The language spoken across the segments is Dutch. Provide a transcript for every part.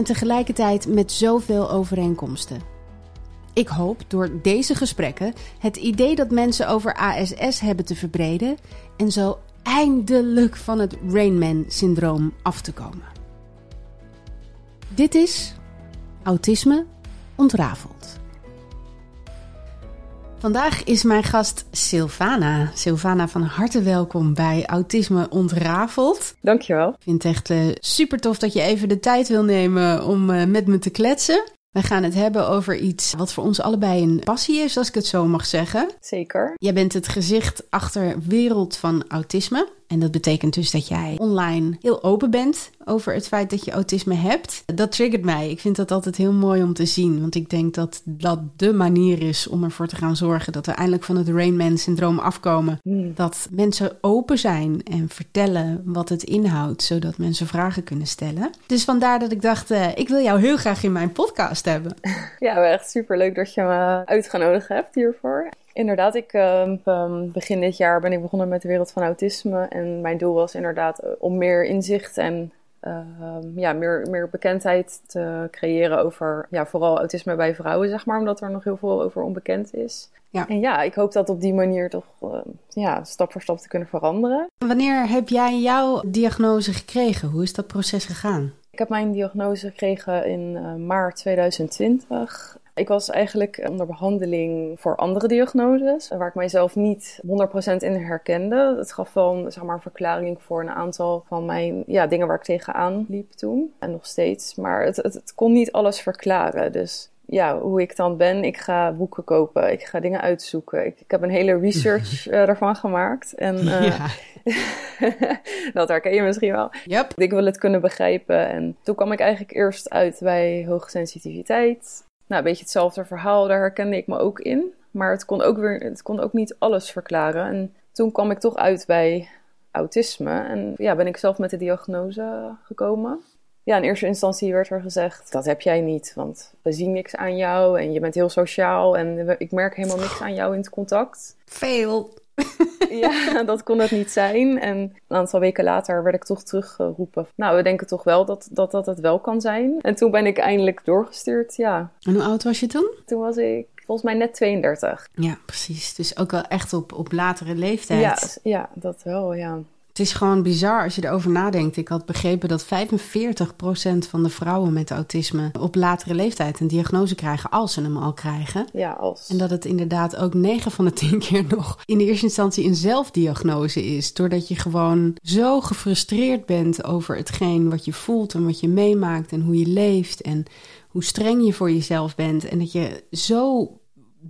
en tegelijkertijd met zoveel overeenkomsten. Ik hoop door deze gesprekken het idee dat mensen over ASS hebben te verbreden en zo eindelijk van het Rainman-syndroom af te komen. Dit is Autisme ontrafeld. Vandaag is mijn gast Silvana. Silvana, van harte welkom bij Autisme Ontrafeld. Dankjewel. Ik vind het echt uh, super tof dat je even de tijd wil nemen om uh, met me te kletsen. We gaan het hebben over iets wat voor ons allebei een passie is, als ik het zo mag zeggen. Zeker. Jij bent het gezicht achter wereld van autisme. En dat betekent dus dat jij online heel open bent over het feit dat je autisme hebt. Dat triggert mij. Ik vind dat altijd heel mooi om te zien. Want ik denk dat dat de manier is om ervoor te gaan zorgen dat we eindelijk van het Rainman-syndroom afkomen. Hmm. Dat mensen open zijn en vertellen wat het inhoudt, zodat mensen vragen kunnen stellen. Dus vandaar dat ik dacht, uh, ik wil jou heel graag in mijn podcast hebben. Ja, echt super leuk dat je me uitgenodigd hebt hiervoor. Inderdaad, ik, uh, begin dit jaar ben ik begonnen met de wereld van autisme. En mijn doel was inderdaad om meer inzicht en ja, meer, meer bekendheid te creëren over ja, vooral autisme bij vrouwen, zeg maar. Omdat er nog heel veel over onbekend is. Ja. En ja, ik hoop dat op die manier toch uh, ja, stap voor stap te kunnen veranderen. Wanneer heb jij jouw diagnose gekregen? Hoe is dat proces gegaan? Ik heb mijn diagnose gekregen in uh, maart 2020. Ik was eigenlijk onder behandeling voor andere diagnoses, waar ik mijzelf niet 100% in herkende. Het gaf wel een, zeg maar, een verklaring voor een aantal van mijn ja, dingen waar ik tegenaan liep toen. En nog steeds. Maar het, het, het kon niet alles verklaren. Dus ja, hoe ik dan ben. Ik ga boeken kopen, ik ga dingen uitzoeken. Ik, ik heb een hele research uh, daarvan gemaakt. En uh, Ja. dat herken je misschien wel. Yep. Ik wil het kunnen begrijpen. En toen kwam ik eigenlijk eerst uit bij hoogsensitiviteit. Nou, een beetje hetzelfde verhaal, daar herkende ik me ook in. Maar het kon ook, weer, het kon ook niet alles verklaren. En toen kwam ik toch uit bij autisme. En ja, ben ik zelf met de diagnose gekomen. Ja, in eerste instantie werd er gezegd, dat heb jij niet. Want we zien niks aan jou en je bent heel sociaal. En ik merk helemaal niks aan jou in het contact. Veel. ja, dat kon het niet zijn. En een aantal weken later werd ik toch teruggeroepen. Nou, we denken toch wel dat, dat dat het wel kan zijn. En toen ben ik eindelijk doorgestuurd, ja. En hoe oud was je toen? Toen was ik volgens mij net 32. Ja, precies. Dus ook wel echt op, op latere leeftijd. Ja, ja, dat wel, ja. Het is gewoon bizar als je erover nadenkt. Ik had begrepen dat 45% van de vrouwen met autisme op latere leeftijd een diagnose krijgen als ze hem al krijgen. Ja, als. En dat het inderdaad ook 9 van de 10 keer nog in de eerste instantie een zelfdiagnose is. Doordat je gewoon zo gefrustreerd bent over hetgeen wat je voelt en wat je meemaakt en hoe je leeft en hoe streng je voor jezelf bent. En dat je zo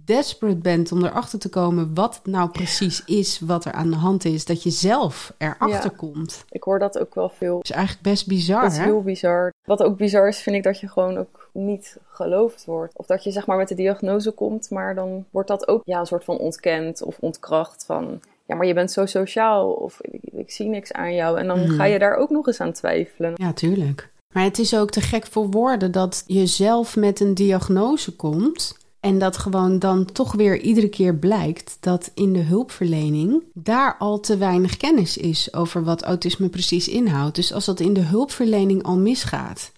desperate bent om erachter te komen wat nou precies is wat er aan de hand is, dat je zelf erachter Ja. komt. Ik hoor dat ook wel veel. Dat is eigenlijk best bizar, Dat is hè? heel bizar. Wat ook bizar is, vind ik dat je gewoon ook niet geloofd wordt. Of dat je zeg maar met de diagnose komt, maar dan wordt dat ook ja, een soort van ontkend of ontkracht van... Ja, maar je bent zo sociaal of ik, ik zie niks aan jou. En dan Mhm. ga je daar ook nog eens aan twijfelen. Ja, tuurlijk. Maar het is ook te gek voor woorden dat je zelf met een diagnose komt. En dat gewoon dan toch weer iedere keer blijkt dat in de hulpverlening daar al te weinig kennis is over wat autisme precies inhoudt. Dus als dat in de hulpverlening al misgaat,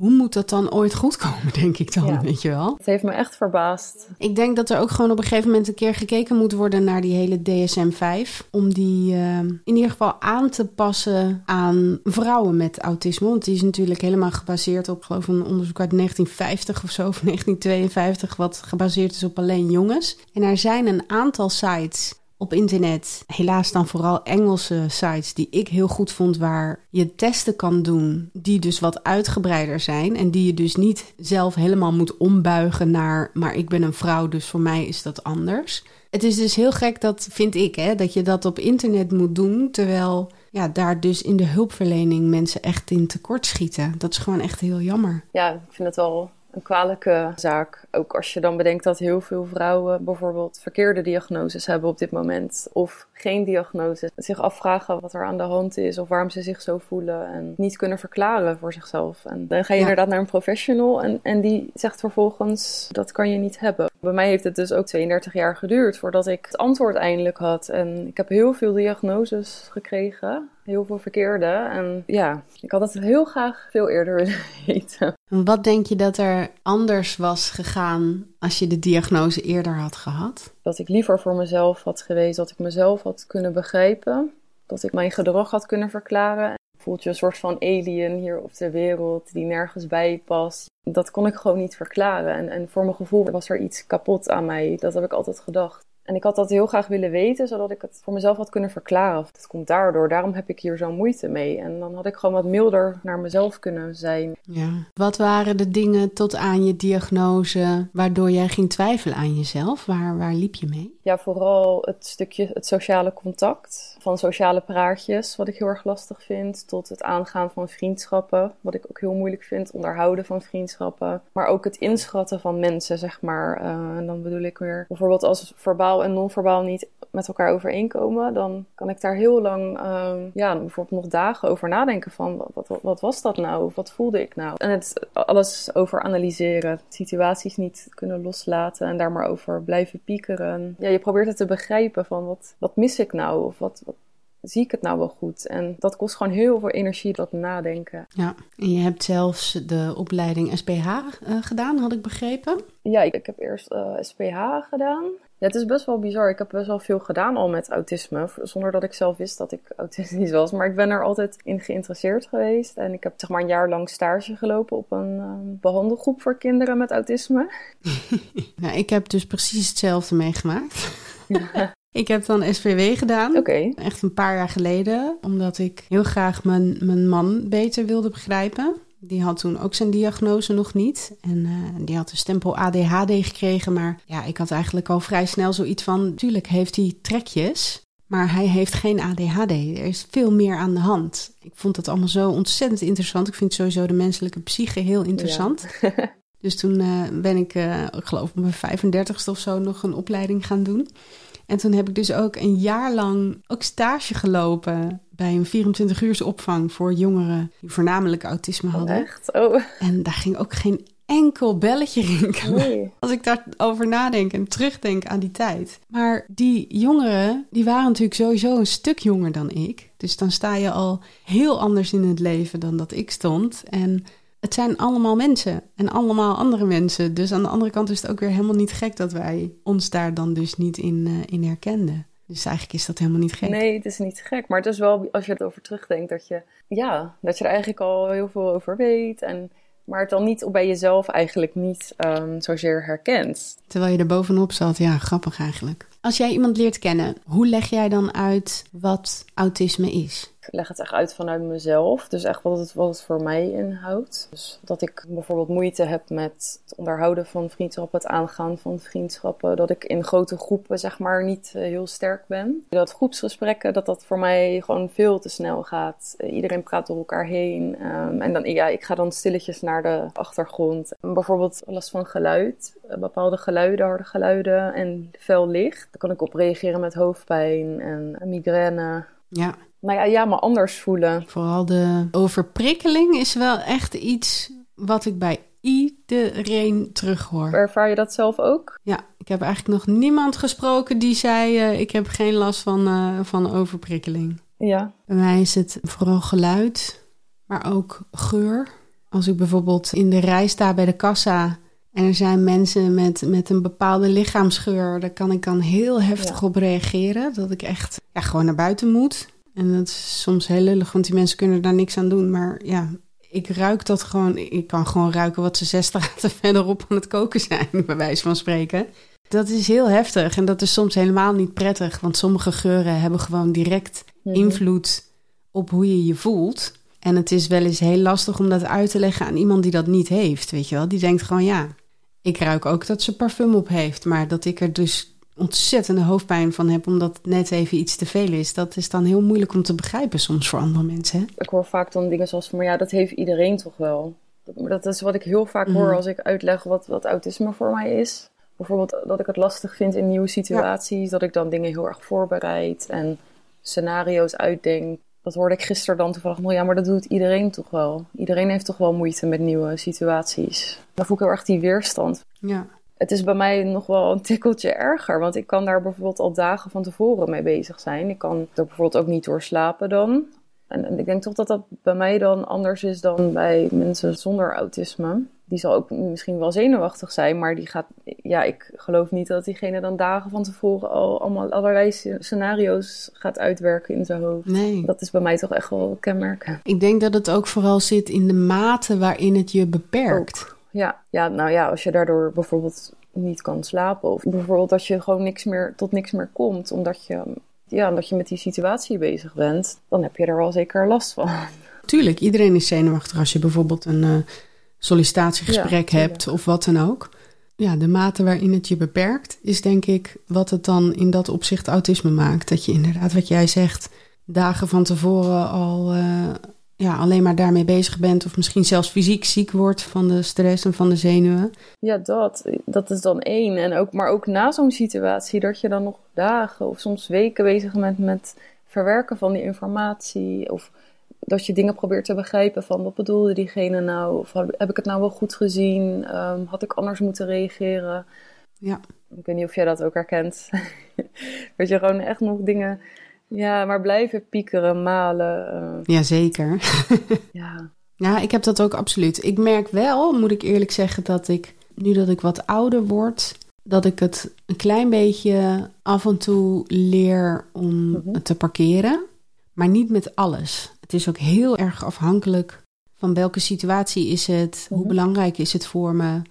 hoe moet dat dan ooit goed komen, denk ik dan, Ja. weet je wel? Het heeft me echt verbaasd. Ik denk dat er ook gewoon op een gegeven moment een keer gekeken moet worden naar die hele DSM-5. Om die eh, in ieder geval aan te passen aan vrouwen met autisme. Want die is natuurlijk helemaal gebaseerd op, geloof ik, een onderzoek uit 1950 of zo, of 1952, wat gebaseerd is op alleen jongens. En er zijn een aantal sites op internet, helaas dan vooral Engelse sites, die ik heel goed vond, waar je testen kan doen, die dus wat uitgebreider zijn en die je dus niet zelf helemaal moet ombuigen naar, maar ik ben een vrouw, dus voor mij is dat anders. Het is dus heel gek, dat vind ik, hè, dat je dat op internet moet doen, terwijl ja, daar dus in de hulpverlening mensen echt in tekort schieten. Dat is gewoon echt heel jammer. Ja, ik vind het wel een kwalijke zaak. Ook als je dan bedenkt dat heel veel vrouwen bijvoorbeeld verkeerde diagnoses hebben op dit moment. Of geen diagnose. Zich afvragen wat er aan de hand is of waarom ze zich zo voelen. En niet kunnen verklaren voor zichzelf. En dan ga je Ja. inderdaad naar een professional en, en die zegt vervolgens dat kan je niet hebben. Bij mij heeft het dus ook 32 jaar geduurd voordat ik het antwoord eindelijk had. En ik heb heel veel diagnoses gekregen. Heel veel verkeerde. En ja, ik had het heel graag veel eerder willen weten. En Wat denk je dat er anders was gegaan als je de diagnose eerder had gehad? Dat ik liever voor mezelf had geweest, dat ik mezelf had kunnen begrijpen, dat ik mijn gedrag had kunnen verklaren. Voelt je een soort van alien hier op de wereld die nergens bij past. Dat kon ik gewoon niet verklaren. En, en voor mijn gevoel was er iets kapot aan mij. Dat heb ik altijd gedacht. En ik had dat heel graag willen weten, zodat ik het voor mezelf had kunnen verklaren. Dat komt daardoor. Daarom heb ik hier zo'n moeite mee. En dan had ik gewoon wat milder naar mezelf kunnen zijn. Ja. Wat waren de dingen tot aan je diagnose waardoor jij ging twijfelen aan jezelf? Waar, waar liep je mee? Ja, vooral het stukje het sociale contact. Van sociale praatjes, wat ik heel erg lastig vind. Tot het aangaan van vriendschappen, wat ik ook heel moeilijk vind. Onderhouden van vriendschappen. Maar ook het inschatten van mensen, zeg maar. Eh, en dan bedoel ik weer, bijvoorbeeld als verbaal en non-verbaal niet met elkaar overeenkomen. Dan kan ik daar heel lang, eh, ja, bijvoorbeeld nog dagen over nadenken van... Wat, wat, wat was dat nou? Of wat voelde ik nou? En het alles over analyseren. Situaties niet kunnen loslaten en daar maar over blijven piekeren. Ja, je probeert het te begrijpen van wat, wat mis ik nou? Of wat, wat zie ik het nou wel goed? En dat kost gewoon heel veel energie, dat nadenken. Ja, en je hebt zelfs de opleiding SPH eh, gedaan, had ik begrepen. Ja, ik, ik heb eerst eh, SPH gedaan. Ja, het is best wel bizar. Ik heb best wel veel gedaan al met autisme, zonder dat ik zelf wist dat ik autistisch was. Maar ik ben er altijd in geïnteresseerd geweest. En ik heb zeg maar een jaar lang stage gelopen op een eh, behandelgroep voor kinderen met autisme. Nou, ik heb dus precies hetzelfde meegemaakt. ik heb dan SPW gedaan. Echt een paar jaar geleden, omdat ik heel graag mijn, mijn man beter wilde begrijpen. Die had toen ook zijn diagnose nog niet. En eh, die had de stempel ADHD gekregen. Maar ja, ik had eigenlijk al vrij snel zoiets van... Tuurlijk heeft hij trekjes, maar hij heeft geen ADHD. Er is veel meer aan de hand. Ik vond dat allemaal zo ontzettend interessant. Ik vind sowieso de menselijke psyche heel interessant. Dus toen eh, ben ik, eh, ik geloof op mijn 35ste of zo, nog een opleiding gaan doen. En toen heb ik dus ook een jaar lang ook stage gelopen bij een 24 uurs opvang voor jongeren die voornamelijk autisme oh, hadden. echt? Oh, En daar ging ook geen enkel belletje rinkelen. nee. Als ik daarover nadenk en terugdenk aan die tijd. Maar die jongeren, die waren natuurlijk sowieso een stuk jonger dan ik. Dus dan sta je al heel anders in het leven dan dat ik stond. En het zijn allemaal mensen en allemaal andere mensen. Dus aan de andere kant is het ook weer helemaal niet gek dat wij ons daar dan dus niet in, eh, in herkenden. Dus eigenlijk is dat helemaal niet gek. Nee, het is niet gek. Maar het is wel, als je erover terugdenkt, dat je, ja, dat je er eigenlijk al heel veel over weet. En, maar het dan niet bij jezelf eigenlijk niet um, zozeer herkent. Terwijl je er bovenop zat, ja, grappig eigenlijk. Als jij iemand leert kennen, hoe leg jij dan uit wat autisme is? Leg het echt uit vanuit mezelf. Dus echt wat het, wat het voor mij inhoudt. Dus dat ik bijvoorbeeld moeite heb met het onderhouden van vriendschappen, het aangaan van vriendschappen. Dat ik in grote groepen zeg maar niet uh, heel sterk ben. Dat groepsgesprekken, dat dat voor mij gewoon veel te snel gaat. Uh, iedereen praat door elkaar heen. Um, en dan, ja, ik ga dan stilletjes naar de achtergrond. Bijvoorbeeld last van geluid. Uh, bepaalde geluiden, harde geluiden en fel licht. Daar kan ik op reageren met hoofdpijn en migraine. Ja. Nou ja, ja, maar anders voelen. Vooral de overprikkeling is wel echt iets wat ik bij iedereen terughoor. Ervaar je dat zelf ook? Ja, ik heb eigenlijk nog niemand gesproken die zei: uh, Ik heb geen last van, uh, van overprikkeling. Ja. Bij mij is het vooral geluid, maar ook geur. Als ik bijvoorbeeld in de rij sta bij de kassa en er zijn mensen met, met een bepaalde lichaamsgeur, daar kan ik dan heel heftig op reageren. Dat ik echt ja, gewoon naar buiten moet. En dat is soms heel lullig, want die mensen kunnen daar niks aan doen. Maar ja, ik ruik dat gewoon. Ik kan gewoon ruiken wat ze zes straten verderop aan het koken zijn, bij wijze van spreken. Dat is heel heftig en dat is soms helemaal niet prettig, want sommige geuren hebben gewoon direct mhm. invloed op hoe je je voelt. En het is wel eens heel lastig om dat uit te leggen aan iemand die dat niet heeft, weet je wel. Die denkt gewoon, ja, ik ruik ook dat ze parfum op heeft, maar dat ik er dus ontzettende hoofdpijn van heb omdat het net even iets te veel is. Dat is dan heel moeilijk om te begrijpen soms voor andere mensen. Hè? Ik hoor vaak dan dingen zoals van, maar ja, dat heeft iedereen toch wel. Dat, dat is wat ik heel vaak hoor mhm. als ik uitleg wat, wat autisme voor mij is. Bijvoorbeeld dat ik het lastig vind in nieuwe situaties, dat ik dan dingen heel erg voorbereid en scenario's uitdenk. Dat hoorde ik gisteren dan toevallig. Nou ja, maar dat doet iedereen toch wel. Iedereen heeft toch wel moeite met nieuwe situaties. Dan voel ik heel erg die weerstand. Ja het is bij mij nog wel een tikkeltje erger. Want ik kan daar bijvoorbeeld al dagen van tevoren mee bezig zijn. Ik kan er bijvoorbeeld ook niet door slapen dan. En, ik denk toch dat dat bij mij dan anders is dan bij mensen zonder autisme. Die zal ook misschien wel zenuwachtig zijn, maar die gaat. Ja, ik geloof niet dat diegene dan dagen van tevoren al allemaal allerlei scenario's gaat uitwerken in zijn hoofd. Nee. Dat is bij mij toch echt wel kenmerken. Ik denk dat het ook vooral zit in de mate waarin het je beperkt ja. ja, nou ja, als je daardoor bijvoorbeeld niet kan slapen. Of bijvoorbeeld dat je gewoon niks meer, tot niks meer komt. Omdat je, ja, omdat je met die situatie bezig bent. Dan heb je er wel zeker last van. Tuurlijk, iedereen is zenuwachtig als je bijvoorbeeld een uh, sollicitatiegesprek hebt of wat dan ook. Ja, de mate waarin het je beperkt is denk ik wat het dan in dat opzicht autisme maakt. Dat je inderdaad, wat jij zegt, dagen van tevoren al uh, ja, alleen maar daarmee bezig bent, of misschien zelfs fysiek ziek wordt van de stress en van de zenuwen. Ja, dat, dat is dan één. En ook, maar ook na zo'n situatie, dat je dan nog dagen of soms weken bezig bent met verwerken van die informatie. Of dat je dingen probeert te begrijpen van wat bedoelde diegene nou? Of heb ik het nou wel goed gezien? Ehm, had ik anders moeten reageren? Ja. Ik weet niet of jij dat ook herkent. dat je gewoon echt nog dingen ja, maar blijven piekeren, malen. Uh... Jazeker. ja. Ja, ik heb dat ook absoluut. Ik merk wel, moet ik eerlijk zeggen, dat ik nu dat ik wat ouder word, dat ik het een klein beetje af en toe leer om mhm. te parkeren. Maar niet met alles. Het is ook heel erg afhankelijk van welke situatie is het, hoe mhm. belangrijk is het voor me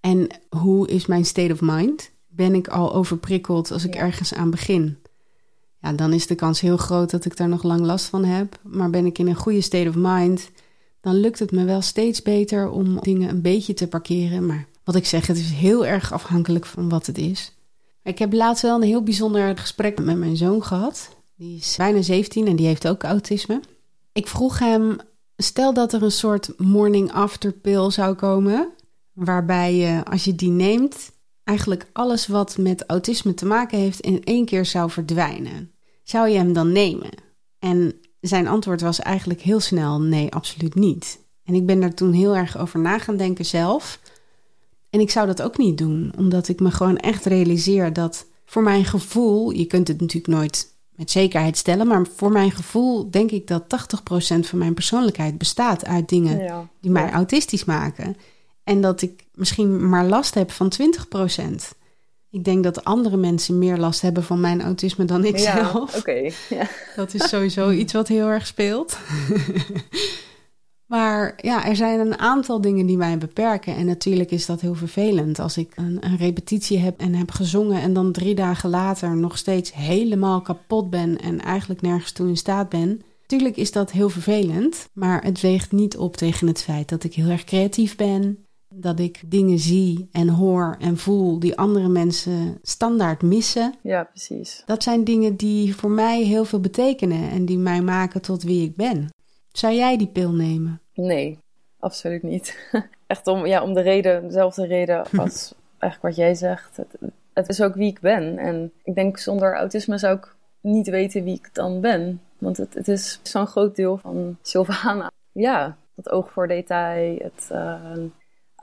en hoe is mijn state of mind. Ben ik al overprikkeld als ik ergens aan begin? Ja, dan is de kans heel groot dat ik daar nog lang last van heb. Maar ben ik in een goede state of mind, dan lukt het me wel steeds beter om dingen een beetje te parkeren. Maar wat ik zeg, het is heel erg afhankelijk van wat het is. Ik heb laatst wel een heel bijzonder gesprek met mijn zoon gehad. Die is bijna 17 en die heeft ook autisme. Ik vroeg hem, stel dat er een soort morning after pill zou komen, waarbij je als je die neemt, eigenlijk alles wat met autisme te maken heeft in één keer zou verdwijnen. Zou je hem dan nemen? En zijn antwoord was eigenlijk heel snel: nee, absoluut niet. En ik ben daar toen heel erg over na gaan denken zelf. En ik zou dat ook niet doen, omdat ik me gewoon echt realiseer dat voor mijn gevoel, je kunt het natuurlijk nooit met zekerheid stellen, maar voor mijn gevoel denk ik dat 80% van mijn persoonlijkheid bestaat uit dingen die mij autistisch maken. En dat ik misschien maar last heb van 20%. Ik denk dat andere mensen meer last hebben van mijn autisme dan ik ja, zelf. Oké. Ja. Dat is sowieso iets wat heel erg speelt. maar ja, er zijn een aantal dingen die mij beperken. En natuurlijk is dat heel vervelend als ik een, een repetitie heb en heb gezongen en dan drie dagen later nog steeds helemaal kapot ben en eigenlijk nergens toe in staat ben. Natuurlijk is dat heel vervelend, maar het weegt niet op tegen het feit dat ik heel erg creatief ben, dat ik dingen zie en hoor en voel die andere mensen standaard missen. Ja, precies. Dat zijn dingen die voor mij heel veel betekenen en die mij maken tot wie ik ben. Zou jij die pil nemen? Nee, absoluut niet. Echt om, ja, om de reden, dezelfde reden als eigenlijk wat jij zegt. Het, het is ook wie ik ben. En ik denk zonder autisme zou ik niet weten wie ik dan ben. Want het, het is zo'n groot deel van Sylvana. Ja, het oog voor detail, het... Uh,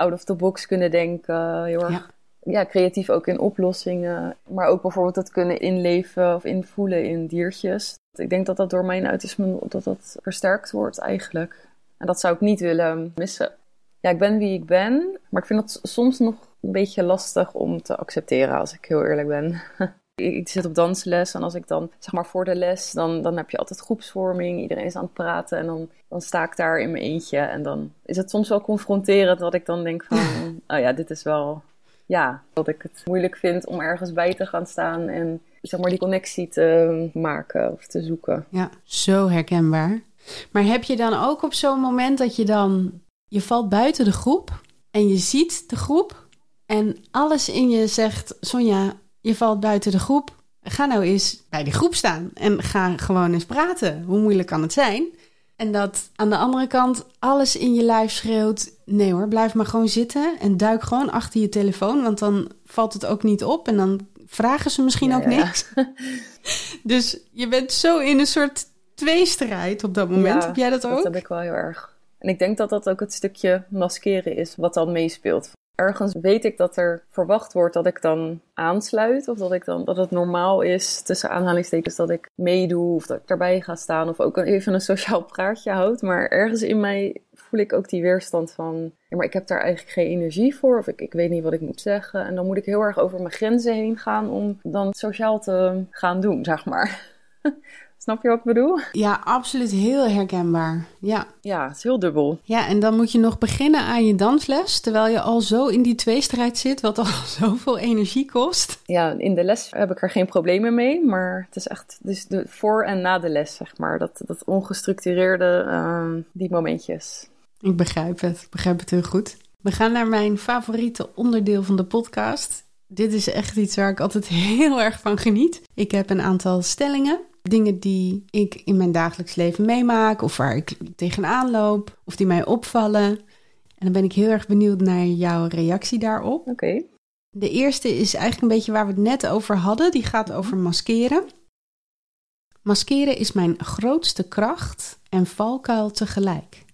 out of the box kunnen denken. Heel erg ja. creatief ook in oplossingen. Maar ook bijvoorbeeld het kunnen inleven of invoelen in diertjes. Ik denk dat dat door mijn autisme dat dat versterkt wordt eigenlijk. En dat zou ik niet willen missen. Ja, ik ben wie ik ben, maar ik vind het soms nog een beetje lastig om te accepteren, als ik heel eerlijk ben. ik zit op dansles en als ik dan, zeg maar voor de les, dan, dan heb je altijd groepsvorming. Iedereen is aan het praten en dan, dan sta ik daar in mijn eentje. En dan is het soms wel confronterend dat ik dan denk van, oh ja, dit is wel, ja, dat ik het moeilijk vind om ergens bij te gaan staan en zeg maar die connectie te maken of te zoeken. Ja, zo herkenbaar. Maar heb je dan ook op zo'n moment dat je dan, je valt buiten de groep en je ziet de groep en alles in je zegt, Sonja, je valt buiten de groep. Ga nou eens bij die groep staan en ga gewoon eens praten. Hoe moeilijk kan het zijn? En dat aan de andere kant alles in je lijf schreeuwt: nee hoor, blijf maar gewoon zitten en duik gewoon achter je telefoon, want dan valt het ook niet op en dan vragen ze misschien ook niks. dus je bent zo in een soort tweestrijd op dat moment. heb jij dat ook? Dat heb ik wel heel erg. En ik denk dat dat ook het stukje maskeren is wat dan meespeelt ergens weet ik dat er verwacht wordt dat ik dan aansluit. Of dat, ik dan, dat het normaal is, tussen aanhalingstekens, dat ik meedoe. Of dat ik daarbij ga staan. Of ook even een sociaal praatje houd. Maar ergens in mij voel ik ook die weerstand van... Ja, maar ik heb daar eigenlijk geen energie voor. Of ik, ik weet niet wat ik moet zeggen. En dan moet ik heel erg over mijn grenzen heen gaan om dan sociaal te gaan doen, zeg maar. Snap je wat ik bedoel? Ja, absoluut heel herkenbaar. Ja. Ja, het is heel dubbel. Ja, en dan moet je nog beginnen aan je dansles, terwijl je al zo in die tweestrijd zit, wat al zoveel energie kost. Ja, in de les heb ik er geen problemen mee, maar het is echt dus de voor en na de les, zeg maar. Dat, dat ongestructureerde, uh, die momentjes. Ik begrijp het, ik begrijp het heel goed. We gaan naar mijn favoriete onderdeel van de podcast. Dit is echt iets waar ik altijd heel erg van geniet. Ik heb een aantal stellingen dingen die ik in mijn dagelijks leven meemaak of waar ik tegenaan loop of die mij opvallen. En dan ben ik heel erg benieuwd naar jouw reactie daarop. Oké. De eerste is eigenlijk een beetje waar we het net over hadden. Die gaat over maskeren. Maskeren is mijn grootste kracht en valkuil tegelijk.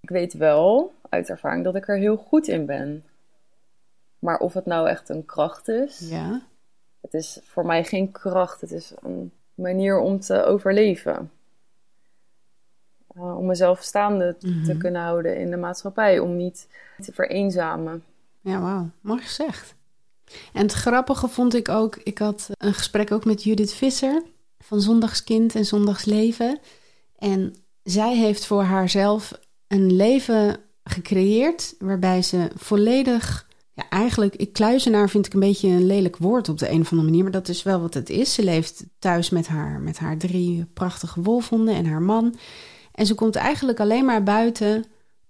Ik weet wel uit ervaring dat ik er heel goed in ben. Maar of het nou echt een kracht is. Ja. Het is voor mij geen kracht. Het is een manier om te overleven. Uh, om mezelf staande te mhm. kunnen houden in de maatschappij, om niet te vereenzamen. Ja, wauw, mooi gezegd. En het grappige vond ik ook, ik had een gesprek ook met Judith Visser van Zondagskind en Zondagsleven. En zij heeft voor haarzelf een leven gecreëerd waarbij ze volledig ja, eigenlijk, ik kluizenaar vind ik een beetje een lelijk woord op de een of andere manier. Maar dat is wel wat het is. Ze leeft thuis met haar, met haar drie prachtige wolfhonden en haar man. En ze komt eigenlijk alleen maar buiten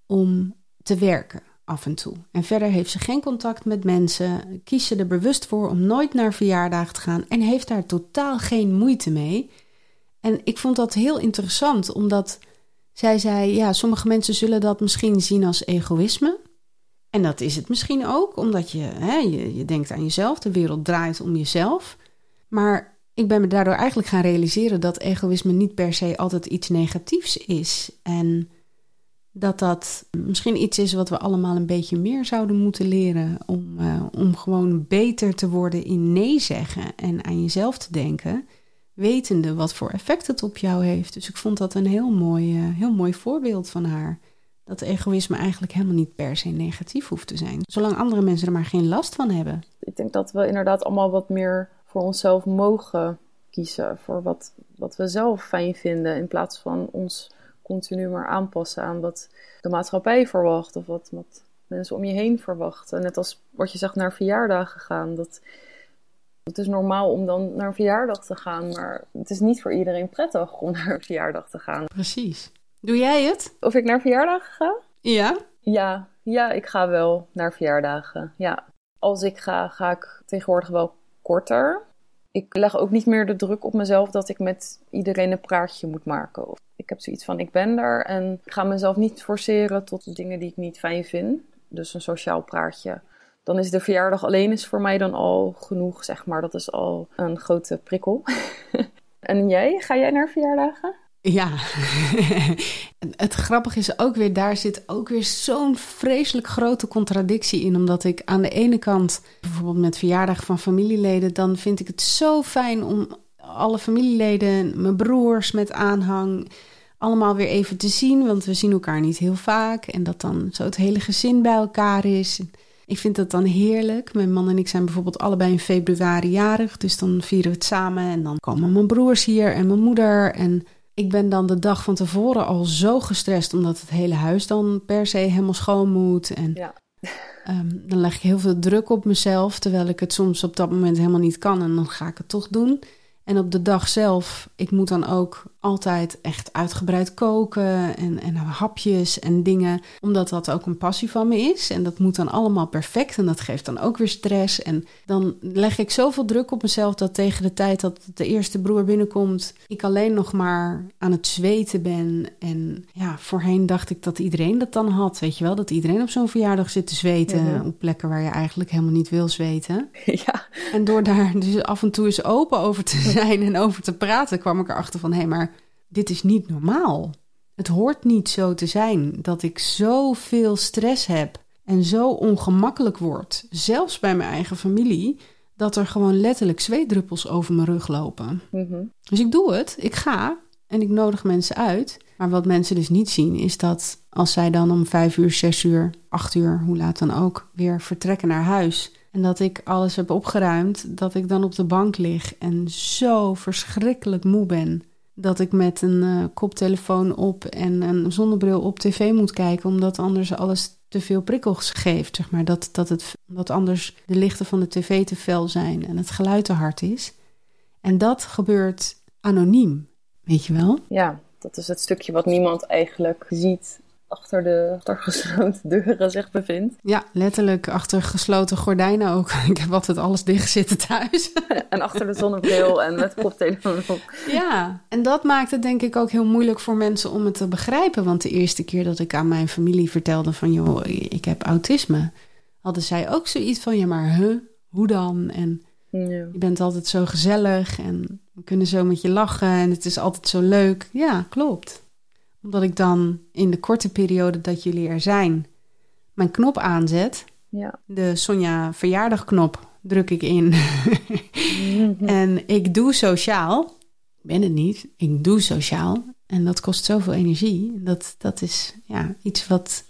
om te werken af en toe. En verder heeft ze geen contact met mensen. Kiest ze er bewust voor om nooit naar verjaardagen te gaan. En heeft daar totaal geen moeite mee. En ik vond dat heel interessant, omdat zij zei: ja, sommige mensen zullen dat misschien zien als egoïsme. En dat is het misschien ook, omdat je, hè, je, je denkt aan jezelf, de wereld draait om jezelf. Maar ik ben me daardoor eigenlijk gaan realiseren dat egoïsme niet per se altijd iets negatiefs is. En dat dat misschien iets is wat we allemaal een beetje meer zouden moeten leren. Om, uh, om gewoon beter te worden in nee zeggen en aan jezelf te denken. Wetende wat voor effect het op jou heeft. Dus ik vond dat een heel mooi, uh, heel mooi voorbeeld van haar dat egoïsme eigenlijk helemaal niet per se negatief hoeft te zijn. Zolang andere mensen er maar geen last van hebben. Ik denk dat we inderdaad allemaal wat meer voor onszelf mogen kiezen. Voor wat, wat we zelf fijn vinden. In plaats van ons continu maar aanpassen aan wat de maatschappij verwacht. Of wat, wat mensen om je heen verwachten. Net als wat je zegt naar verjaardagen gaan. Dat, het is normaal om dan naar een verjaardag te gaan. Maar het is niet voor iedereen prettig om naar een verjaardag te gaan. Precies. Doe jij het? Of ik naar verjaardagen ga? Ja. Ja, ja, ik ga wel naar verjaardagen. Ja. Als ik ga, ga ik tegenwoordig wel korter. Ik leg ook niet meer de druk op mezelf dat ik met iedereen een praatje moet maken. Of ik heb zoiets van, ik ben er en ik ga mezelf niet forceren tot dingen die ik niet fijn vind. Dus een sociaal praatje. Dan is de verjaardag alleen is voor mij dan al genoeg, zeg maar. Dat is al een grote prikkel. en jij? Ga jij naar verjaardagen? Ja, het grappige is ook weer, daar zit ook weer zo'n vreselijk grote contradictie in. Omdat ik aan de ene kant, bijvoorbeeld met verjaardag van familieleden, dan vind ik het zo fijn om alle familieleden, mijn broers met aanhang, allemaal weer even te zien, want we zien elkaar niet heel vaak. En dat dan zo het hele gezin bij elkaar is. Ik vind dat dan heerlijk. Mijn man en ik zijn bijvoorbeeld allebei in februari jarig. Dus dan vieren we het samen. En dan komen mijn broers hier en mijn moeder. En ik ben dan de dag van tevoren al zo gestrest. Omdat het hele huis dan per se helemaal schoon moet. En Ja. Ehm, dan leg ik heel veel druk op mezelf, terwijl ik het soms op dat moment helemaal niet kan. En dan ga ik het toch doen. En op de dag zelf, ik moet dan ook altijd echt uitgebreid koken en, en hapjes en dingen. Omdat dat ook een passie van me is. En dat moet dan allemaal perfect en dat geeft dan ook weer stress. En dan leg ik zoveel druk op mezelf dat tegen de tijd dat de eerste broer binnenkomt, ik alleen nog maar aan het zweten ben. En ja, voorheen dacht ik dat iedereen dat dan had. Weet je wel, dat iedereen op zo'n verjaardag zit te zweten. Mhm. Op plekken waar je eigenlijk helemaal niet wil zweten. ja. En door daar dus af en toe eens open over te zijn en over te praten, kwam ik erachter van: hé, hey, maar dit is niet normaal. Het hoort niet zo te zijn dat ik zoveel stress heb en zo ongemakkelijk word, zelfs bij mijn eigen familie, dat er gewoon letterlijk zweetdruppels over mijn rug lopen. Mhm. Dus ik doe het, ik ga en ik nodig mensen uit. Maar wat mensen dus niet zien, is dat als zij dan om vijf uur, zes uur, acht uur, hoe laat dan ook, weer vertrekken naar huis. En dat ik alles heb opgeruimd, dat ik dan op de bank lig en zo verschrikkelijk moe ben. Dat ik met een eh, koptelefoon op en een zonnebril op tv moet kijken, omdat anders alles te veel prikkels geeft. Zeg maar. dat, dat, het, dat anders de lichten van de tv te fel zijn en het geluid te hard is. En dat gebeurt anoniem, weet je wel? ja, dat is het stukje wat niemand eigenlijk ziet achter de achter gesloten deuren zich bevindt. Ja, letterlijk achter gesloten gordijnen ook. Ik heb altijd alles dicht zitten thuis. En achter de zonnebril en met koptelefoon op. Ja, en dat maakt het denk ik ook heel moeilijk voor mensen om het te begrijpen. Want de eerste keer dat ik aan mijn familie vertelde van... joh, ik heb autisme, hadden zij ook zoiets van... ja, maar huh, hoe dan? En Ja. je bent altijd zo gezellig en we kunnen zo met je lachen... en het is altijd zo leuk. Ja, klopt. Omdat ik dan in de korte periode dat jullie er zijn... mijn knop aanzet... Ja. de Sonja verjaardagknop druk ik in. en ik doe sociaal. Ik ben het niet. Ik doe sociaal. En dat kost zoveel energie. Dat, dat is ja, iets wat,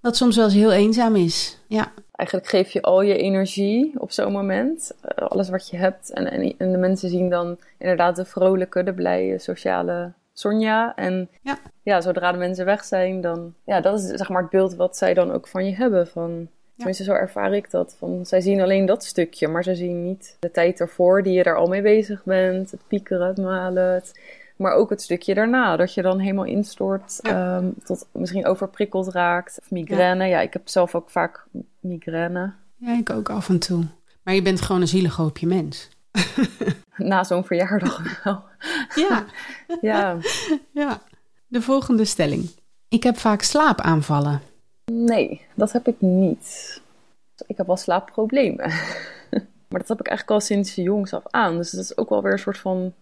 wat soms wel eens heel eenzaam is. Ja, Eigenlijk geef je al je energie op zo'n moment. eh, alles wat je hebt. En, en, en de mensen zien dan inderdaad de vrolijke, de blije, sociale Sonja. En Ja. ja, zodra de mensen weg zijn, dan... Ja, dat is zeg maar het beeld wat zij dan ook van je hebben. Van, Tenminste, zo ervaar ik dat. Van, zij zien alleen dat stukje, maar ze zien niet de tijd ervoor die je daar al mee bezig bent. Het piekeren, het malen, het... Maar ook het stukje daarna, dat je dan helemaal instort, Ja. ehm, tot misschien overprikkeld raakt. Of migraine. Ja. ik heb zelf ook vaak migraine. ja, ik ook af en toe. Maar je bent gewoon een zielig hoopje mens. Na zo'n verjaardag wel. Ja, Ja, ja. De volgende stelling. Ik heb vaak slaapaanvallen. nee, dat heb ik niet. Ik heb wel slaapproblemen. maar dat heb ik eigenlijk al sinds jongs af aan. Dus dat is ook wel weer een soort van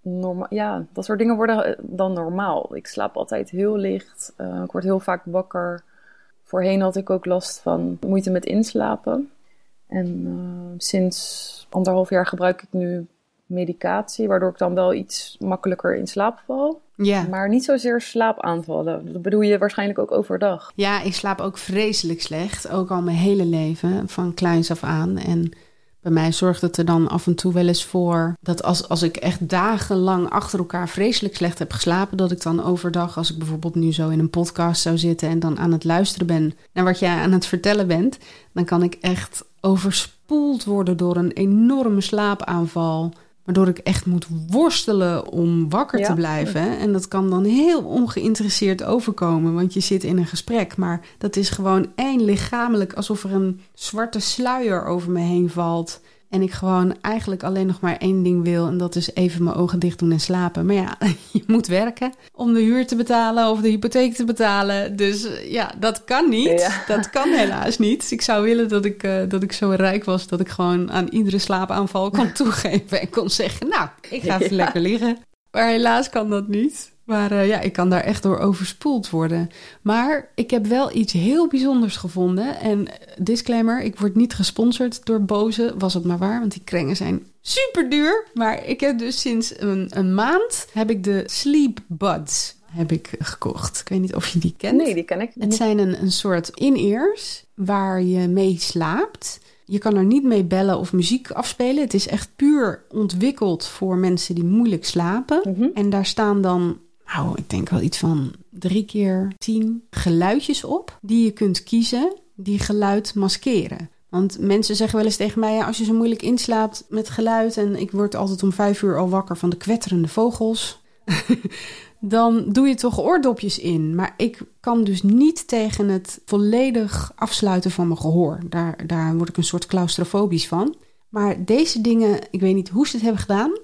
normaal. Ja, dat soort dingen worden eh, dan normaal. Ik slaap altijd heel licht. Eh, ik word heel vaak wakker. Voorheen had ik ook last van moeite met inslapen. En eh, sinds anderhalf jaar gebruik ik nu medicatie, waardoor ik dan wel iets makkelijker in slaap val. Ja. Maar niet zozeer slaapaanvallen. Dat bedoel je waarschijnlijk ook overdag. Ja, ik slaap ook vreselijk slecht. Ook al mijn hele leven, van kleins af aan. En bij mij zorgt het er dan af en toe wel eens voor... dat als, als ik echt dagenlang achter elkaar vreselijk slecht heb geslapen... dat ik dan overdag, als ik bijvoorbeeld nu zo in een podcast zou zitten... en dan aan het luisteren ben naar wat jij aan het vertellen bent... dan kan ik echt overspoeld worden door een enorme slaapaanval... Waardoor ik echt moet worstelen om wakker Ja. te blijven. En dat kan dan heel ongeïnteresseerd overkomen, want je zit in een gesprek. Maar dat is gewoon één lichamelijk, alsof er een zwarte sluier over me heen valt. En ik gewoon eigenlijk alleen nog maar één ding wil. En dat is even mijn ogen dicht doen en slapen. Maar ja, je moet werken om de huur te betalen of de hypotheek te betalen. Dus eh, ja, dat kan niet. Ja. Dat kan helaas niet. Ik zou willen dat ik, eh, dat ik zo rijk was dat ik gewoon aan iedere slaapaanval kon toegeven. En kon zeggen, nou, ik ga even Ja. lekker liggen. Maar helaas kan dat niet. Maar eh, ja, ik kan daar echt door overspoeld worden. Maar ik heb wel iets heel bijzonders gevonden. En eh, disclaimer, ik word niet gesponsord door Boze. Was het maar waar, want die krengen zijn super duur. Maar ik heb dus sinds een, een maand heb ik de Sleep Buds. heb ik gekocht. Ik weet niet of je die kent. Nee, die ken ik Het niet. zijn een, een soort in-ears waar je mee slaapt. Je kan er niet mee bellen of muziek afspelen. Het is echt puur ontwikkeld voor mensen die moeilijk slapen. Mhm. En daar staan dan, nou, ik denk wel iets van drie keer tien geluidjes op die je kunt kiezen die geluid maskeren. Want mensen zeggen wel eens tegen mij, ja, als je zo moeilijk inslaapt met geluid en ik word altijd om vijf uur al wakker van de kwetterende vogels, dan doe je toch oordopjes in. Maar ik kan dus niet tegen het volledig afsluiten van mijn gehoor. Daar, daar word ik een soort claustrofobisch van. Maar deze dingen, ik weet niet hoe ze het hebben gedaan.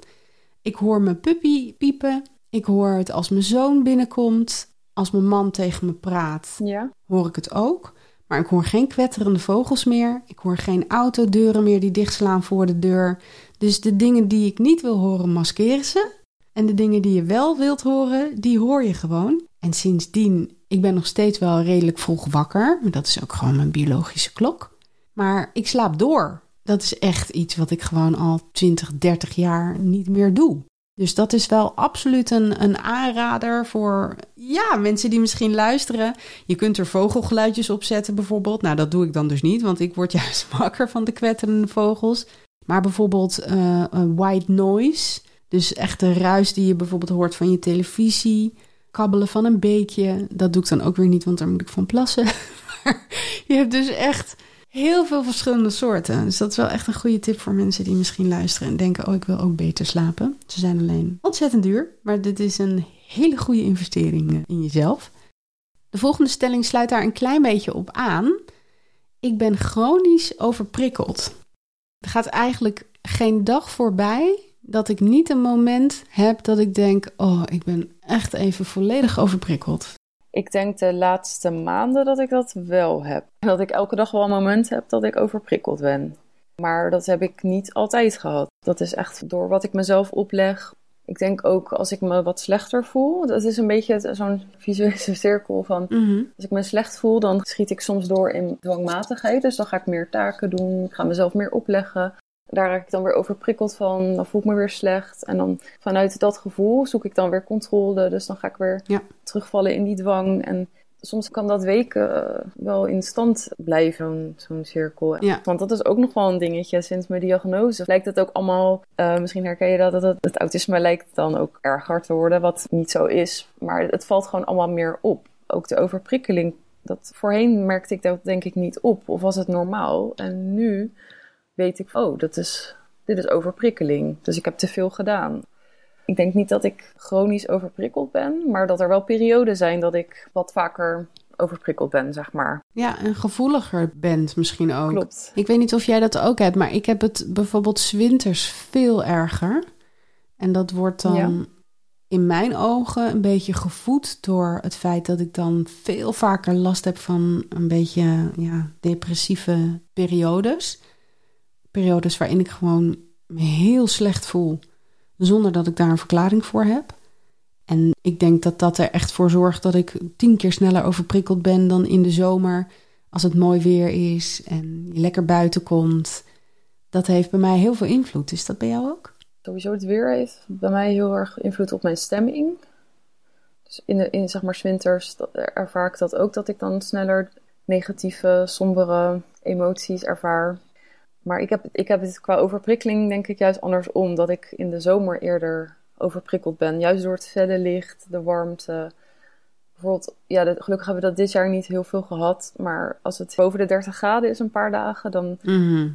Ik hoor mijn puppy piepen. Ik hoor het als mijn zoon binnenkomt. Als mijn man tegen me praat, Ja. hoor ik het ook. Maar ik hoor geen kwetterende vogels meer. Ik hoor geen autodeuren meer die dichtslaan voor de deur. Dus de dingen die ik niet wil horen, maskeren ze. En de dingen die je wel wilt horen, die hoor je gewoon. En sindsdien, ik ben nog steeds wel redelijk vroeg wakker. Maar dat is ook gewoon mijn biologische klok. Maar ik slaap door. Dat is echt iets wat ik gewoon al 20, 30 jaar niet meer doe. Dus dat is wel absoluut een, een aanrader voor ja, mensen die misschien luisteren. Je kunt er vogelgeluidjes op zetten bijvoorbeeld. Nou, dat doe ik dan dus niet, want ik word juist wakker van de kwetterende vogels. Maar bijvoorbeeld een white noise. Dus echt de ruis die je bijvoorbeeld hoort van je televisie. Kabbelen van een beekje. Dat doe ik dan ook weer niet, want daar moet ik van plassen. Je hebt dus echt heel veel verschillende soorten. Dus dat is wel echt een goede tip voor mensen die misschien luisteren en denken: Oh, ik wil ook beter slapen. Ze zijn alleen ontzettend duur, maar dit is een hele goede investering eh, in jezelf. De volgende stelling sluit daar een klein beetje op aan. Ik ben chronisch overprikkeld. Er gaat eigenlijk geen dag voorbij dat ik niet een moment heb dat ik denk: Oh, ik ben echt even volledig overprikkeld. Ik denk de laatste maanden dat ik dat wel heb. Dat ik elke dag wel een moment heb dat ik overprikkeld ben. Maar dat heb ik niet altijd gehad. Dat is echt door wat ik mezelf opleg. Ik denk ook als ik me wat slechter voel. Dat is een beetje zo'n visuele cirkel van... Als ik me slecht voel, dan schiet ik soms door in dwangmatigheid. Dus dan ga ik meer taken doen. Ik ga mezelf meer opleggen. Daar raak ik dan weer overprikkeld van. Dan voel ik me weer slecht. En dan vanuit dat gevoel zoek ik dan weer controle. Dus dan ga ik weer Ja. terugvallen in die dwang. En soms kan dat weken eh, wel in stand blijven, zo'n cirkel. Ja. Want dat is ook nog wel een dingetje sinds mijn diagnose. Lijkt het ook allemaal, eh, misschien herken je dat, dat het, het autisme lijkt dan ook erger te worden, wat niet zo is. Maar het valt gewoon allemaal meer op. Ook de overprikkeling. Dat, voorheen merkte ik dat denk ik niet op. Of was het normaal? En nu weet ik, oh, dat is, dit is overprikkeling. Dus ik heb te veel gedaan. Ik denk niet dat ik chronisch overprikkeld ben, maar dat er wel perioden zijn dat ik wat vaker overprikkeld ben, zeg maar. Ja, en gevoeliger bent misschien ook. Klopt. Ik weet niet of jij dat ook hebt, maar ik heb het bijvoorbeeld 's winters veel erger. En dat wordt dan Ja. in mijn ogen een beetje gevoed door het feit dat ik dan veel vaker last heb van een beetje ja, depressieve periodes. Periodes waarin ik gewoon me heel slecht voel, zonder dat ik daar een verklaring voor heb. En ik denk dat dat er echt voor zorgt dat ik tien keer sneller overprikkeld ben dan in de zomer. Als het mooi weer is en je lekker buiten komt. Dat heeft bij mij heel veel invloed. Is dat bij jou ook? Sowieso het weer heeft bij mij heel erg invloed op mijn stemming. Dus in, de, in zeg maar winters ervaar ik dat ook, dat ik dan sneller negatieve, sombere emoties ervaar. Maar ik heb, ik heb het qua overprikkeling denk ik juist andersom. Dat ik in de zomer eerder overprikkeld ben. Juist door het felle licht, de warmte. Bijvoorbeeld, ja, gelukkig hebben we dat dit jaar niet heel veel gehad. Maar als het boven de 30 graden is een paar dagen, dan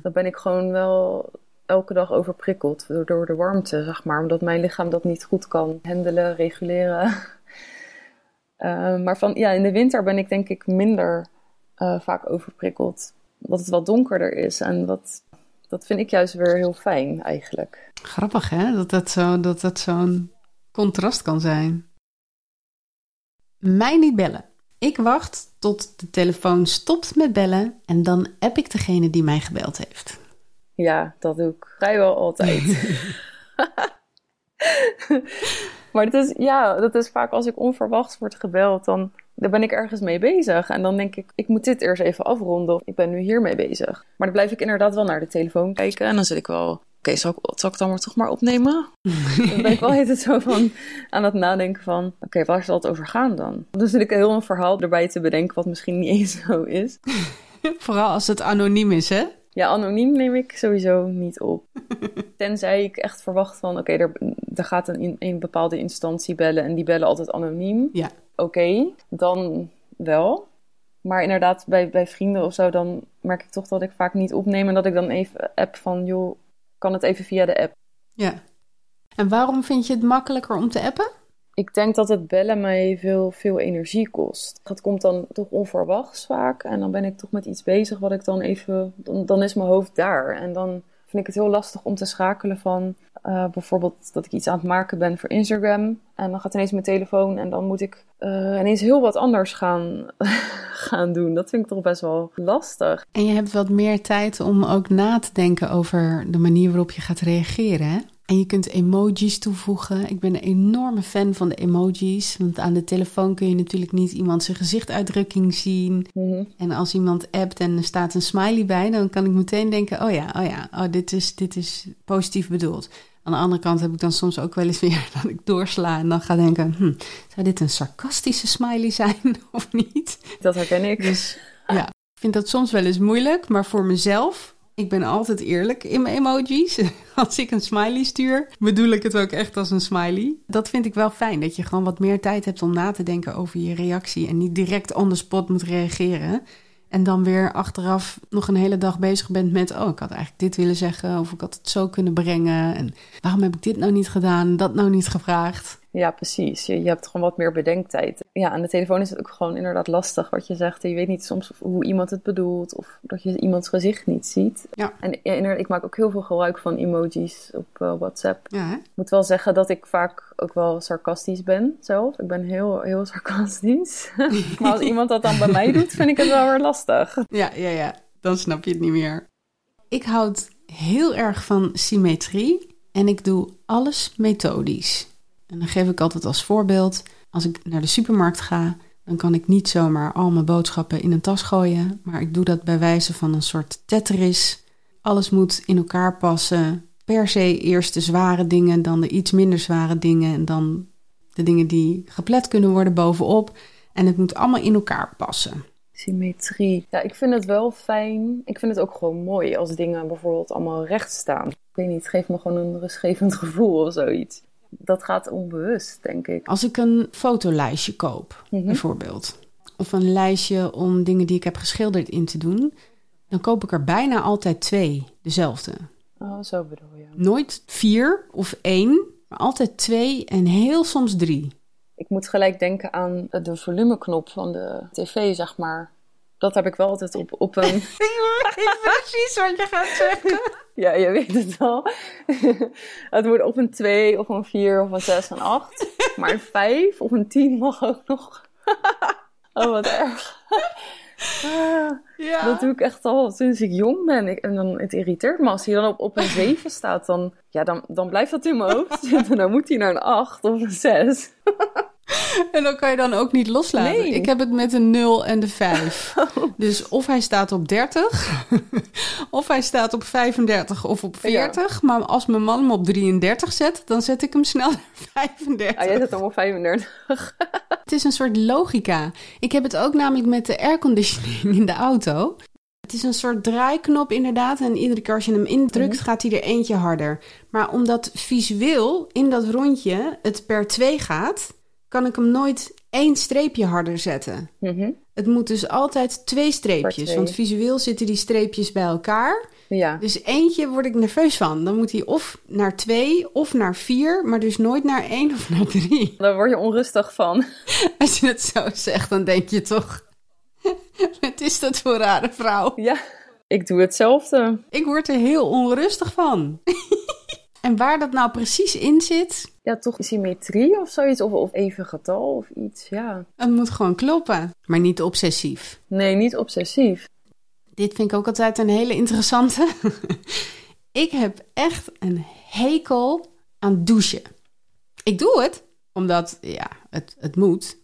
dan ben ik gewoon wel elke dag overprikkeld door, door de warmte, zeg maar. Omdat mijn lichaam dat niet goed kan handelen, reguleren. Eh, maar van, ja, in de winter ben ik denk ik minder eh, vaak overprikkeld. Dat het wat donkerder is. En wat, dat vind ik juist weer heel fijn eigenlijk. Grappig hè, dat dat, zo, dat, dat zo'n contrast kan zijn. Mij niet bellen. Ik wacht tot de telefoon stopt met bellen en dan app ik degene die mij gebeld heeft. Ja, dat doe ik vrijwel altijd. maar dat is, ja, dat is vaak als ik onverwachts word gebeld, dan, dan ben ik ergens mee bezig. En dan denk ik, ik moet dit eerst even afronden. of Ik ben nu hiermee bezig. Maar dan blijf ik inderdaad wel naar de telefoon kijken. En dan zit ik wel oké, zal, ik, zal ik dan maar toch maar opnemen? dan ben ik wel het zo van aan het nadenken van, oké, waar zal het over gaan dan? Dus zit ik heel een verhaal erbij te bedenken wat misschien niet eens zo is. Vooral als het anoniem is, hè? Ja, anoniem neem ik sowieso niet op. Tenzij ik echt verwacht van, oké, er, er gaat een, een bepaalde instantie bellen en die bellen altijd anoniem. Ja. Oké, dan wel. Maar inderdaad, bij, bij vrienden of zo, dan merk ik toch dat ik vaak niet opneem en dat ik dan even app van, joh, kan het even via de app. Ja. En waarom vind je het makkelijker om te appen? Ik denk dat het bellen mij veel, veel energie kost. Het komt dan toch onverwachts vaak. En dan ben ik toch met iets bezig wat ik dan even... Dan, dan is mijn hoofd daar. En dan vind ik het heel lastig om te schakelen van... Uh, bijvoorbeeld dat ik iets aan het maken ben voor Instagram. En dan gaat ineens mijn telefoon en dan moet ik uh, ineens heel wat anders gaan, gaan doen. Dat vind ik toch best wel lastig. En je hebt wat meer tijd om ook na te denken over de manier waarop je gaat reageren, hè? En je kunt emojis toevoegen. Ik ben een enorme fan van de emojis. Want aan de telefoon kun je natuurlijk niet iemand zijn gezichtuitdrukking zien. Mm-hmm. En als iemand appt en er staat een smiley bij, dan kan ik meteen denken: oh ja, oh ja, oh, dit, is, dit is positief bedoeld. Aan de andere kant heb ik dan soms ook wel eens weer dat ik doorsla en dan ga denken: hm, zou dit een sarcastische smiley zijn of niet? Dat herken ik. Dus ja, ik vind dat soms wel eens moeilijk, maar voor mezelf ik ben altijd eerlijk in mijn emojis. Als ik een smiley stuur, bedoel ik het ook echt als een smiley. Dat vind ik wel fijn, dat je gewoon wat meer tijd hebt om na te denken over je reactie en niet direct on the spot moet reageren. En dan weer achteraf nog een hele dag bezig bent met: oh, ik had eigenlijk dit willen zeggen, of ik had het zo kunnen brengen. En waarom heb ik dit nou niet gedaan, dat nou niet gevraagd? Ja, precies. Je, je hebt gewoon wat meer bedenktijd. Ja, aan de telefoon is het ook gewoon inderdaad lastig wat je zegt. Je weet niet soms hoe iemand het bedoelt of dat je iemands gezicht niet ziet. Ja. En ja, ik maak ook heel veel gebruik van emojis op uh, WhatsApp. Ja? Ik moet wel zeggen dat ik vaak ook wel sarcastisch ben zelf. Ik ben heel, heel sarcastisch. maar als iemand dat dan bij mij doet, vind ik het wel weer lastig. Ja, ja, ja. Dan snap je het niet meer. Ik houd heel erg van symmetrie en ik doe alles methodisch. En dan geef ik altijd als voorbeeld: als ik naar de supermarkt ga, dan kan ik niet zomaar al mijn boodschappen in een tas gooien. Maar ik doe dat bij wijze van een soort Tetris. Alles moet in elkaar passen. Per se eerst de zware dingen, dan de iets minder zware dingen. En dan de dingen die geplet kunnen worden bovenop. En het moet allemaal in elkaar passen. Symmetrie. Ja, ik vind het wel fijn. Ik vind het ook gewoon mooi als dingen bijvoorbeeld allemaal recht staan. Ik weet niet, het geeft me gewoon een rustgevend gevoel of zoiets dat gaat onbewust, denk ik. Als ik een fotolijstje koop, Mhm. bijvoorbeeld, of een lijstje om dingen die ik heb geschilderd in te doen, dan koop ik er bijna altijd twee, dezelfde. Oh, zo bedoel je. Nooit vier of één, maar altijd twee en heel soms drie. Ik moet gelijk denken aan de volumeknop van de tv, zeg maar. Dat heb ik wel altijd op, op een... Ik weet precies wat je gaat zeggen. Ja, je weet het wel. het moet op een 2, of een 4, of een 6 en 8. Maar een 5 of een 10 mag ook nog. oh, wat erg. Ah, Ja. Dat doe ik echt al sinds ik jong ben. Ik, en dan, het irriteert me als hij dan op, op een 7 staat. Dan, ja, dan, dan blijft dat in mijn hoofd zitten. Dan moet hij naar een 8 of een 6. En dan kan je dan ook niet loslaten. Nee. Ik heb het met een 0 en de 5. Dus of hij staat op 30, of hij staat op 35 of op 40. Maar als mijn man hem op 33 zet, dan zet ik hem snel naar 35. Ah, jij zit allemaal 35. Het is een soort logica. Ik heb het ook namelijk met de airconditioning in de auto. Het is een soort draaiknop inderdaad. En iedere keer als je hem indrukt, Mhm. gaat hij er eentje harder. Maar omdat visueel in dat rondje het per 2 gaat, kan ik hem nooit één streepje harder zetten. Mhm. Het moet dus altijd twee streepjes. twee. Want visueel zitten die streepjes bij elkaar. Ja. Dus eentje word ik nerveus van. Dan moet hij of naar twee of naar vier, maar dus nooit naar één of naar drie. Daar word je onrustig van. Als je het zo zegt, dan denk je toch... Wat is dat voor rare vrouw? Ja, ik doe hetzelfde. Ik word er heel onrustig van. En waar dat nou precies in zit, Ja, toch symmetrie of zoiets. Of, of even getal of iets, ja. het moet gewoon kloppen. Maar niet obsessief. Nee, niet obsessief. Dit vind ik ook altijd een hele interessante. ik heb echt een hekel aan douchen. Ik doe het, omdat ja, het, het moet.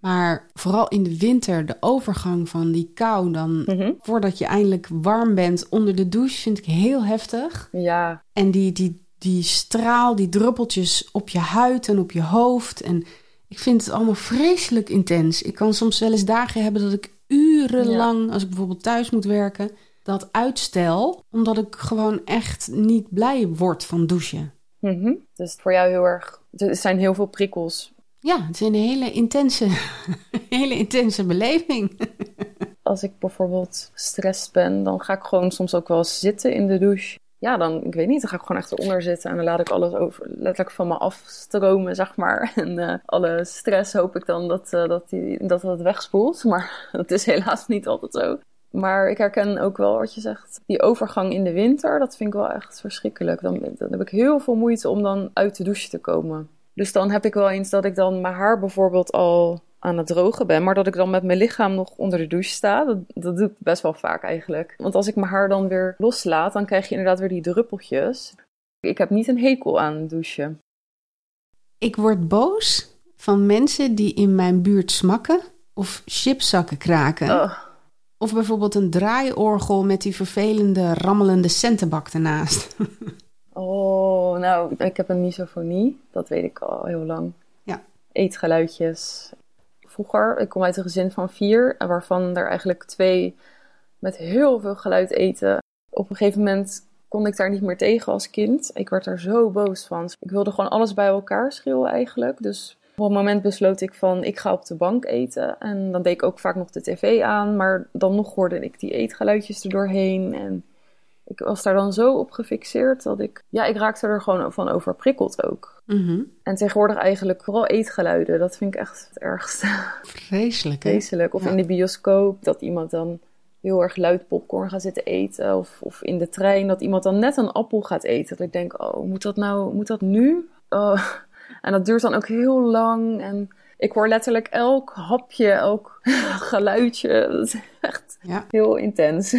Maar vooral in de winter, de overgang van die kou dan... Mhm. voordat je eindelijk warm bent onder de douche... vind ik heel heftig. Ja, En die, die, die straal, die druppeltjes op je huid en op je hoofd. En ik vind het allemaal vreselijk intens. Ik kan soms wel eens dagen hebben dat ik urenlang... als ik bijvoorbeeld thuis moet werken... dat uitstel, omdat ik gewoon echt niet blij word van douchen. Mhm. dus voor jou heel erg... Er zijn heel veel prikkels. Ja, het is een hele intense, hele intense beleving. Als ik bijvoorbeeld gestrest ben, dan ga ik gewoon soms ook wel zitten in de douche. Ja, dan, ik weet niet, dan ga ik gewoon echt eronder zitten en dan laat ik alles over, letterlijk van me afstromen, zeg maar. En eh, alle stress hoop ik dan dat, eh, dat, die, dat het wegspoelt, maar dat is helaas niet altijd zo. Maar ik herken ook wel wat je zegt. Die overgang in de winter, dat vind ik wel echt verschrikkelijk. Dan, dan heb ik heel veel moeite om dan uit de douche te komen. Dus dan heb ik wel eens dat ik dan mijn haar bijvoorbeeld al aan het drogen ben, maar dat ik dan met mijn lichaam nog onder de douche sta. Dat, dat doe ik best wel vaak eigenlijk. Want als ik mijn haar dan weer loslaat, dan krijg je inderdaad weer die druppeltjes. Ik heb niet een hekel aan douchen. Ik word boos van mensen die in mijn buurt smakken of chipzakken kraken. Oh, Of bijvoorbeeld een draaiorgel met die vervelende, rammelende centenbak ernaast. oh, nou, ik heb een misofonie. Dat weet ik al heel lang. Ja. Eetgeluidjes. Ik kom uit een gezin van vier, waarvan er eigenlijk twee met heel veel geluid eten. Op een gegeven moment kon ik daar niet meer tegen als kind. Ik werd er zo boos van. Ik wilde gewoon alles bij elkaar schreeuwen eigenlijk. Dus op een moment besloot ik van, ik ga op de bank eten. En dan deed ik ook vaak nog de tv aan. Maar dan nog hoorde ik die eetgeluidjes er doorheen. En ik was daar dan zo op gefixeerd dat ik... Ja, ik raakte er gewoon van overprikkeld ook. Mhm. En tegenwoordig eigenlijk vooral eetgeluiden. Dat vind ik echt het ergste. Vreselijk, hè? Vreselijk. Of Ja. in de bioscoop, dat iemand dan heel erg luid popcorn gaat zitten eten. Of, of in de trein, dat iemand dan net een appel gaat eten. Dat ik denk, oh, moet dat nou, moet dat nu? Oh. En dat duurt dan ook heel lang. En ik hoor letterlijk elk hapje, elk geluidje. Dat is echt Ja, heel intens.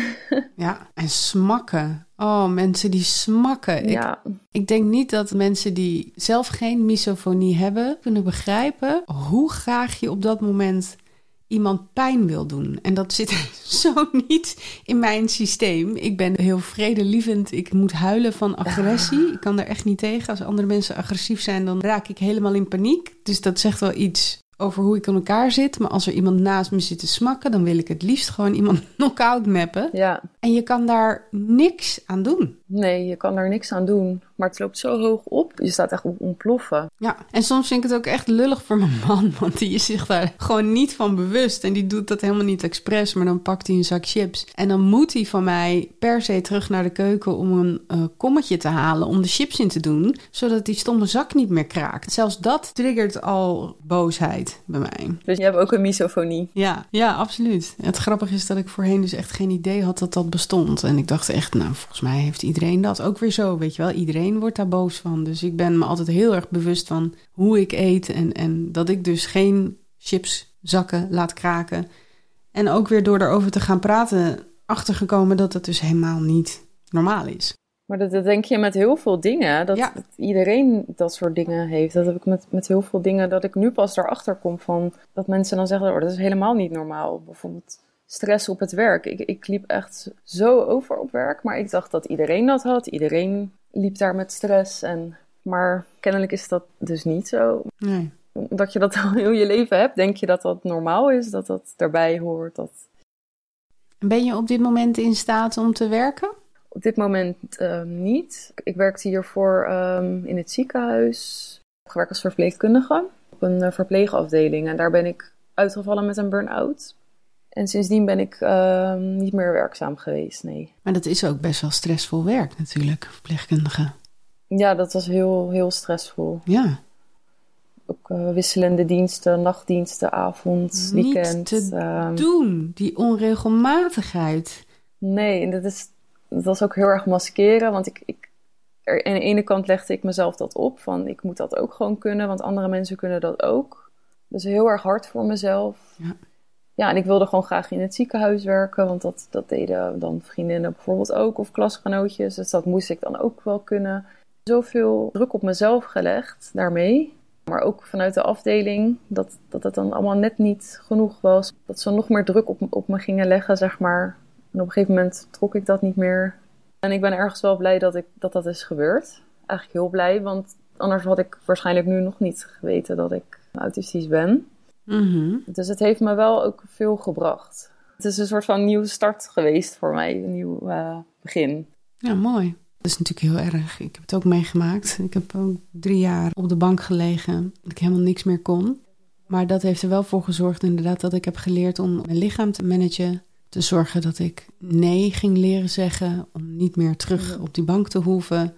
ja. En smakken. Oh, mensen die smakken. Ik, ik denk niet dat mensen die zelf geen misofonie hebben... kunnen begrijpen hoe graag je op dat moment iemand pijn wil doen. En dat zit zo niet in mijn systeem. Ik ben heel vredelievend. Ik moet huilen van agressie. Ik kan er echt niet tegen. Als andere mensen agressief zijn, dan raak ik helemaal in paniek. Dus dat zegt wel iets over hoe ik in elkaar zit. Maar als er iemand naast me zit te smakken, dan wil ik het liefst gewoon iemand knock-out mappen. ja. En je kan daar niks aan doen. Nee, je kan er niks aan doen. Maar het loopt zo hoog op. Je staat echt op ontploffen. Ja, en soms vind ik het ook echt lullig voor mijn man, want die is zich daar gewoon niet van bewust. En die doet dat helemaal niet expres, maar dan pakt hij een zak chips. En dan moet hij van mij per se terug naar de keuken om een eh, kommetje te halen om de chips in te doen, zodat die stomme zak niet meer kraakt. Zelfs dat triggert al boosheid bij mij. Dus je hebt ook een misofonie. Ja, ja, absoluut. Het grappige is dat ik voorheen dus echt geen idee had dat dat bestond. En ik dacht echt, nou, volgens mij heeft iedereen dat ook weer zo, weet je wel. Iedereen wordt daar boos van. Dus ik ben me altijd heel erg bewust van hoe ik eet en, en dat ik dus geen chipszakken laat kraken. En ook weer door erover te gaan praten, achtergekomen dat het dus helemaal niet normaal is. Maar dat, dat denk je met heel veel dingen. Dat, Ja. dat iedereen dat soort dingen heeft. Dat heb ik met, met heel veel dingen. Dat ik nu pas erachter kom van. Dat mensen dan zeggen: oh, dat is helemaal niet normaal. Bijvoorbeeld stress op het werk. Ik, ik liep echt zo over op werk. Maar ik dacht dat iedereen dat had. Iedereen liep daar met stress. En, maar kennelijk is dat dus niet zo. Nee. Omdat je dat al heel je leven hebt, denk je dat dat normaal is. Dat dat erbij hoort. Dat Ben je op dit moment in staat om te werken? Op dit moment ehm, niet. Ik werkte hiervoor ehm, in het ziekenhuis. Ik heb gewerkt als verpleegkundige op een eh, verpleegafdeling. En daar ben ik uitgevallen met een burn-out. En sindsdien ben ik ehm, niet meer werkzaam geweest, nee. Maar dat is ook best wel stressvol werk natuurlijk, verpleegkundige. Ja, dat was heel, heel stressvol. Ja. Ook eh, wisselende diensten, nachtdiensten, avond, Niet weekend. te ehm, Doen, die onregelmatigheid. Nee, en dat, is, dat was ook heel erg maskeren. Want ik, ik, er, aan de ene kant legde ik mezelf dat op. Van ik moet dat ook gewoon kunnen, want andere mensen kunnen dat ook. Dus heel erg hard voor mezelf. Ja. Ja, en ik wilde gewoon graag in het ziekenhuis werken. Want dat, dat deden dan vriendinnen bijvoorbeeld ook. Of klasgenootjes. Dus dat moest ik dan ook wel kunnen. Zoveel druk op mezelf gelegd daarmee. Maar ook vanuit de afdeling, dat, dat het dan allemaal net niet genoeg was. Dat ze nog meer druk op, op me gingen leggen, zeg maar. En op een gegeven moment trok ik dat niet meer. En ik ben ergens wel blij dat ik, dat, dat is gebeurd. Eigenlijk heel blij, want anders had ik waarschijnlijk nu nog niet geweten dat ik autistisch ben. Mhm. Dus het heeft me wel ook veel gebracht. Het is een soort van nieuwe start geweest voor mij, een nieuw eh, begin. Ja, mooi. Dat is natuurlijk heel erg. Ik heb het ook meegemaakt. Ik heb ook drie jaar op de bank gelegen. Dat ik helemaal niks meer kon. Maar dat heeft er wel voor gezorgd inderdaad dat ik heb geleerd om mijn lichaam te managen. Te zorgen dat ik nee ging leren zeggen. Om niet meer terug op die bank te hoeven.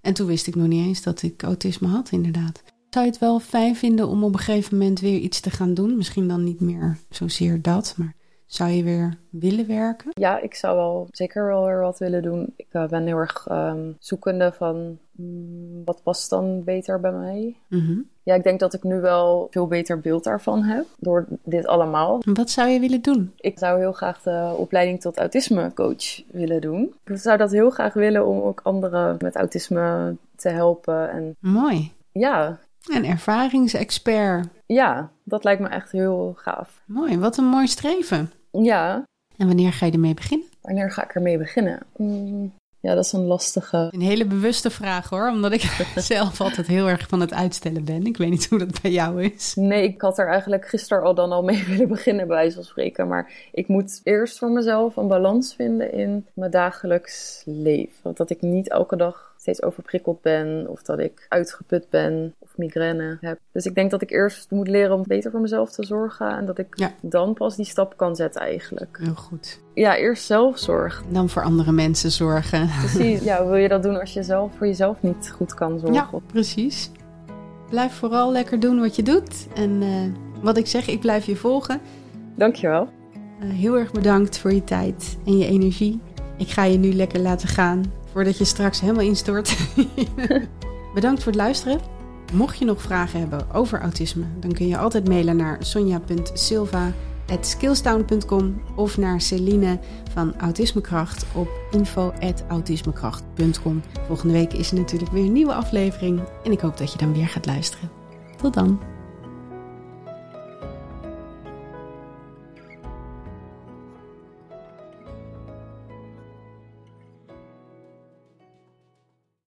En toen wist ik nog niet eens dat ik autisme had inderdaad. Zou je het wel fijn vinden om op een gegeven moment weer iets te gaan doen? Misschien dan niet meer zozeer dat, maar zou je weer willen werken? Ja, ik zou wel zeker wel weer wat willen doen. Ik eh, ben heel erg ehm, zoekende van mm, wat past dan beter bij mij. Mhm. Ja, ik denk dat ik nu wel veel beter beeld daarvan heb door dit allemaal. Wat zou je willen doen? Ik zou heel graag de opleiding tot autismecoach willen doen. Ik zou dat heel graag willen om ook anderen met autisme te helpen. En Mooi. ja, Een ervaringsexpert. ja, dat lijkt me echt heel gaaf. Mooi, wat een mooi streven. Ja, En wanneer ga je ermee beginnen? wanneer ga ik ermee beginnen? Mm, ja, dat is een lastige. Een hele bewuste vraag hoor, omdat ik zelf altijd heel erg van het uitstellen ben. Ik weet niet hoe dat bij jou is. Nee, ik had er eigenlijk gisteren al dan al mee willen beginnen, bij wijze van spreken. Maar ik moet eerst voor mezelf een balans vinden in mijn dagelijks leven. Want dat ik niet elke dag steeds overprikkeld ben, of dat ik uitgeput ben, of migraine heb. Dus ik denk dat ik eerst moet leren om beter voor mezelf te zorgen. En dat ik Ja. dan pas die stap kan zetten eigenlijk. Heel goed. Ja, eerst zelfzorg. Dan voor andere mensen zorgen. Precies. ja, wil je dat doen als je zelf voor jezelf niet goed kan zorgen? Ja, precies. Blijf vooral lekker doen wat je doet. En eh, wat ik zeg, ik blijf je volgen. Dankjewel. Eh, heel erg bedankt voor je tijd en je energie. Ik ga je nu lekker laten gaan voordat je straks helemaal instort. bedankt voor het luisteren. Mocht je nog vragen hebben over autisme, dan kun je altijd mailen naar sonja.silva.skillstown.com of naar Celine van Autismekracht op info.autismekracht.com. Volgende week is er natuurlijk weer een nieuwe aflevering en ik hoop dat je dan weer gaat luisteren. Tot dan!